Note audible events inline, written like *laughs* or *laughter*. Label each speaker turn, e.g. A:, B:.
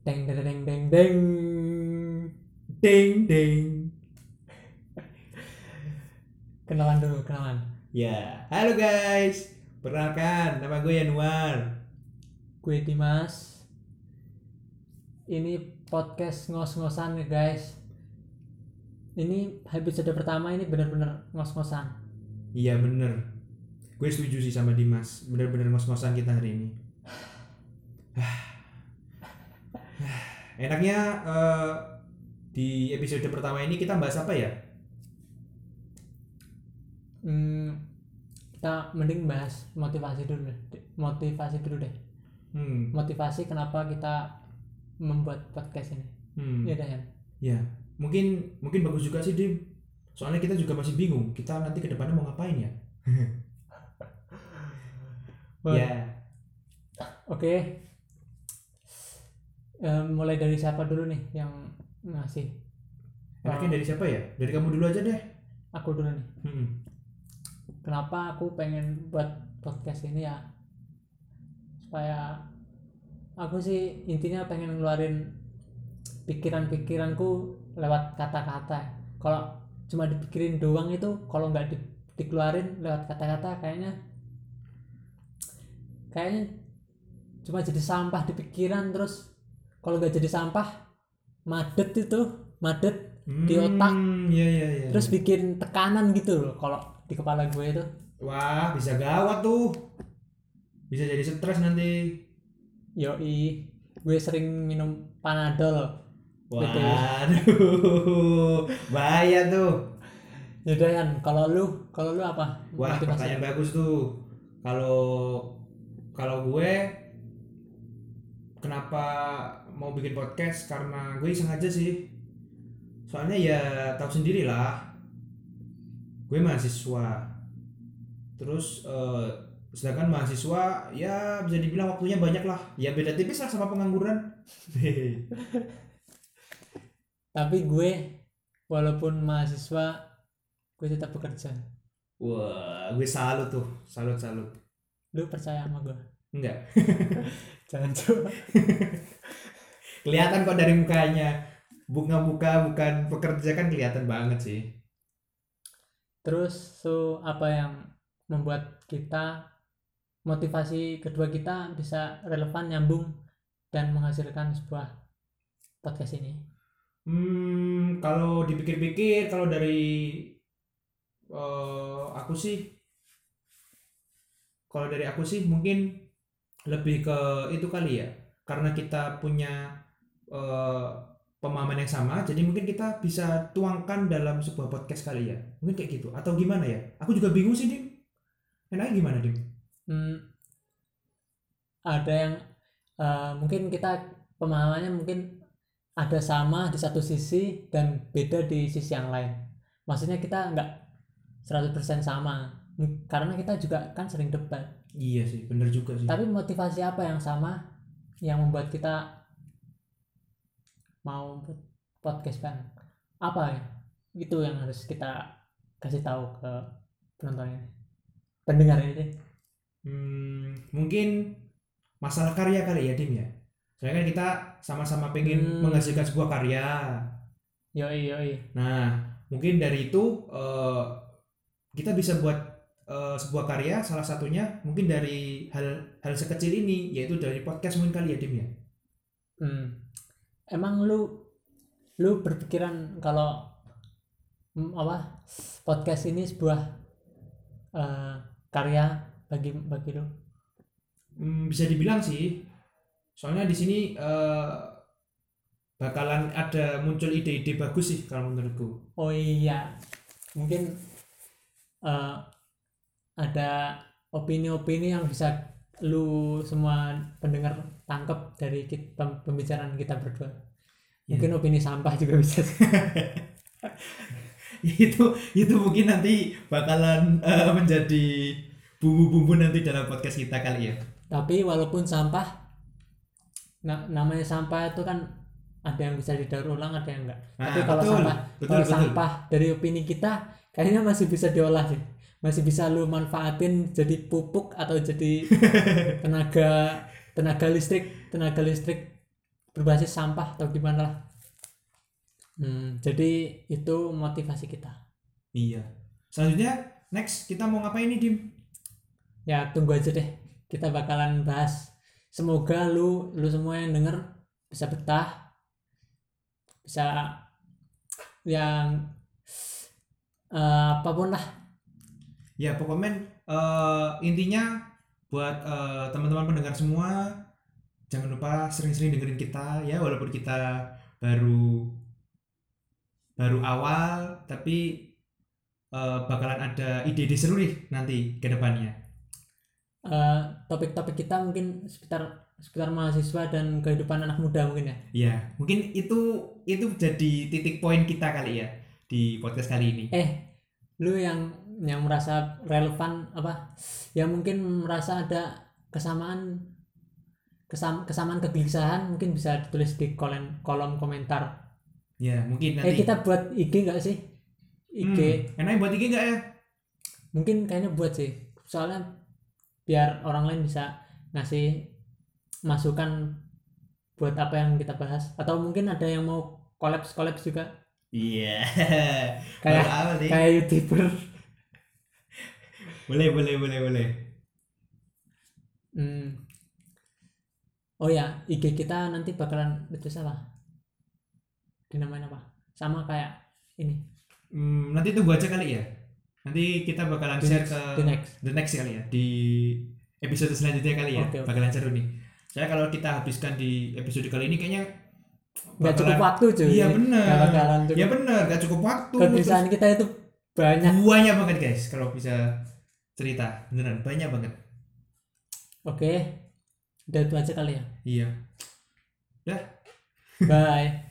A: Deng deng deng deng deng.
B: Ding ding.
A: Kenalan dulu, kenalan.
B: Ya, halo guys. Perkenalkan, nama gue Yanuar.
A: Gue Dimas. Ini podcast ngos-ngosan nih guys. Ini episode pertama ini bener-bener ngos-ngosan.
B: Iya bener. Gue setuju sih sama Dimas. Bener-bener ngos-ngosan kita hari ini. Enaknya eh, di episode pertama ini kita bahas apa ya?
A: Hmm, kita mending bahas motivasi dulu deh. Motivasi dulu deh.
B: Hmm.
A: Motivasi kenapa kita membuat podcast ini.
B: hmm.
A: Iya dah Yan.
B: Ya, mungkin mungkin bagus juga sih Dim. Soalnya kita juga masih bingung. Kita nanti ke depannya mau ngapain ya? *laughs* Ya.
A: Oke. Mulai dari siapa dulu nih yang ngasih?
B: Enaknya dari siapa ya? Dari kamu dulu aja deh.
A: Aku dulu nih.
B: Hmm.
A: Kenapa aku pengen buat podcast ini ya? Supaya aku sih intinya pengen ngeluarin pikiran-pikiranku lewat kata-kata. Kalau cuma dipikirin doang itu, kalau nggak di- dikeluarin lewat kata-kata kayaknya kayaknya cuma jadi sampah di pikiran terus kalau nggak jadi sampah madet itu madet Di otak.
B: Hmm, Iya iya iya.
A: terus bikin tekanan gitu loh kalau di kepala gue itu
B: Wah, bisa gawat tuh. Bisa jadi stres nanti.
A: yoi gue sering minum panadol Betul.
B: Waduh, bahaya tuh.
A: yaudah kan kalau lu kalau lu apa
B: Wah,
A: Motivasi?
B: pertanyaan bagus tuh. Kalau kalau gue kenapa mau bikin podcast karena gue iseng aja sih. Soalnya ya tahu sendiri lah. Gue mahasiswa. Terus eh, sedangkan mahasiswa ya bisa dibilang waktunya banyak lah. Ya beda tipis lah sama pengangguran. *laughs*
A: tapi gue walaupun mahasiswa gue tetap bekerja
B: Wah, gue salut tuh. Salut salut.
A: lu percaya sama gue
B: Enggak. *laughs*
A: jangan coba *laughs*
B: Kelihatan kok dari mukanya. Buka-buka bukan pekerja kan kelihatan banget sih.
A: terus so apa yang membuat kita motivasi kedua kita bisa relevan nyambung dan menghasilkan sebuah podcast ini
B: Hmm, kalau dipikir-pikir, kalau dari eh, aku sih, kalau dari aku sih mungkin lebih ke itu kali ya, karena kita punya eh, pemahaman yang sama, jadi mungkin kita bisa tuangkan dalam sebuah podcast kali ya, mungkin kayak gitu, atau gimana ya? Aku juga bingung sih, Dim. Enaknya gimana, Dim?
A: Hmm, ada yang eh, mungkin kita pemahamannya mungkin ada sama di satu sisi dan beda di sisi yang lain. Maksudnya kita nggak 100% sama karena kita juga kan sering debat.
B: Iya sih, bener juga sih.
A: Tapi motivasi apa yang sama yang membuat kita mau podcast kan? Apa ya? Itu yang harus kita kasih tahu ke penontonnya. Pendengar ini deh.
B: Hmm, mungkin masalah karya kali ya, Dim ya. Soalnya kan kita sama-sama pengen
A: Hmm.
B: menghasilkan sebuah karya.
A: Yoi yoi.
B: Nah, mungkin dari itu eh, kita bisa buat eh, sebuah karya. Salah satunya mungkin dari hal hal sekecil ini, yaitu dari podcast mungkin kali ya, Dim ya.
A: Hmm. Emang lu lu berpikiran kalau hmm, apa podcast ini sebuah eh, karya bagi bagi lu?
B: Hmm, bisa dibilang sih. Soalnya di sini eh, bakalan ada muncul ide-ide bagus sih kalau menurutku.
A: Oh iya, mungkin eh, ada opini-opini yang bisa lu semua pendengar tangkap dari kit- pem- pembicaraan kita berdua.
B: Iya.
A: Mungkin opini sampah juga bisa. *laughs*
B: itu itu mungkin nanti bakalan eh, menjadi bumbu-bumbu nanti dalam podcast kita kali ya.
A: Tapi walaupun sampah, na- namanya sampah itu kan ada yang bisa didaur ulang, ada yang enggak.
B: Nah,
A: Tapi kalau
B: betul,
A: sampah,
B: betul,
A: kalau
B: betul.
A: sampah dari opini kita, kayaknya masih bisa diolah sih. Masih bisa lu manfaatin jadi pupuk atau jadi *laughs* tenaga tenaga listrik, tenaga listrik berbasis sampah atau gimana lah. Hmm, jadi itu motivasi kita.
B: Iya. Selanjutnya next kita mau ngapain nih dim?
A: Ya tunggu aja deh. Kita bakalan bahas. Semoga lu lu semua yang denger bisa betah bisa yang eh, apa pun lah
B: ya pokoknya eh, intinya buat eh, teman-teman pendengar semua jangan lupa sering-sering dengerin kita ya walaupun kita baru baru awal tapi eh, bakalan ada ide-ide seru nih nanti ke depannya.
A: Eh, topik-topik kita mungkin sekitar sekitar mahasiswa dan kehidupan anak muda mungkin ya?
B: Ya mungkin itu itu jadi titik poin kita kali ya di podcast kali ini.
A: Eh lu yang yang merasa relevan apa ya mungkin merasa ada kesamaan kesam, kesamaan kegelisahan mungkin bisa ditulis di kolom kolom komentar.
B: Ya mungkin
A: eh
B: nanti.
A: kita buat IG nggak sih? IG
B: Hmm, enaknya buat IG nggak ya?
A: Mungkin kayaknya buat sih. Soalnya biar orang lain bisa ngasih masukan buat apa yang kita bahas. Atau mungkin ada yang mau kolaps kolaps juga.
B: Iya.
A: Kayak
B: awal nih.
A: kayak youtuber
B: boleh boleh boleh boleh
A: Hmm. Oh ya, IG kita nanti bakalan itu apa? Dinamain apa? Sama kayak ini.
B: Hmm, nanti tunggu aja kali ya nanti kita bakalan
A: The
B: share
A: next,
B: ke
A: the next.
B: the next kali ya di episode selanjutnya kali ya
A: Oke, oke.
B: bakalan seru nih saya kalau kita habiskan di episode kali ini kayaknya
A: Nggak cukup waktu cuy.
B: iya bener
A: Nggak bakalan cukup.
B: ya bener gak cukup waktu
A: Kegelisahan kita itu banyak.
B: Banyak banget guys kalau bisa cerita beneran banyak banget
A: Oke. Udah itu aja kali ya.
B: iya
A: Bye.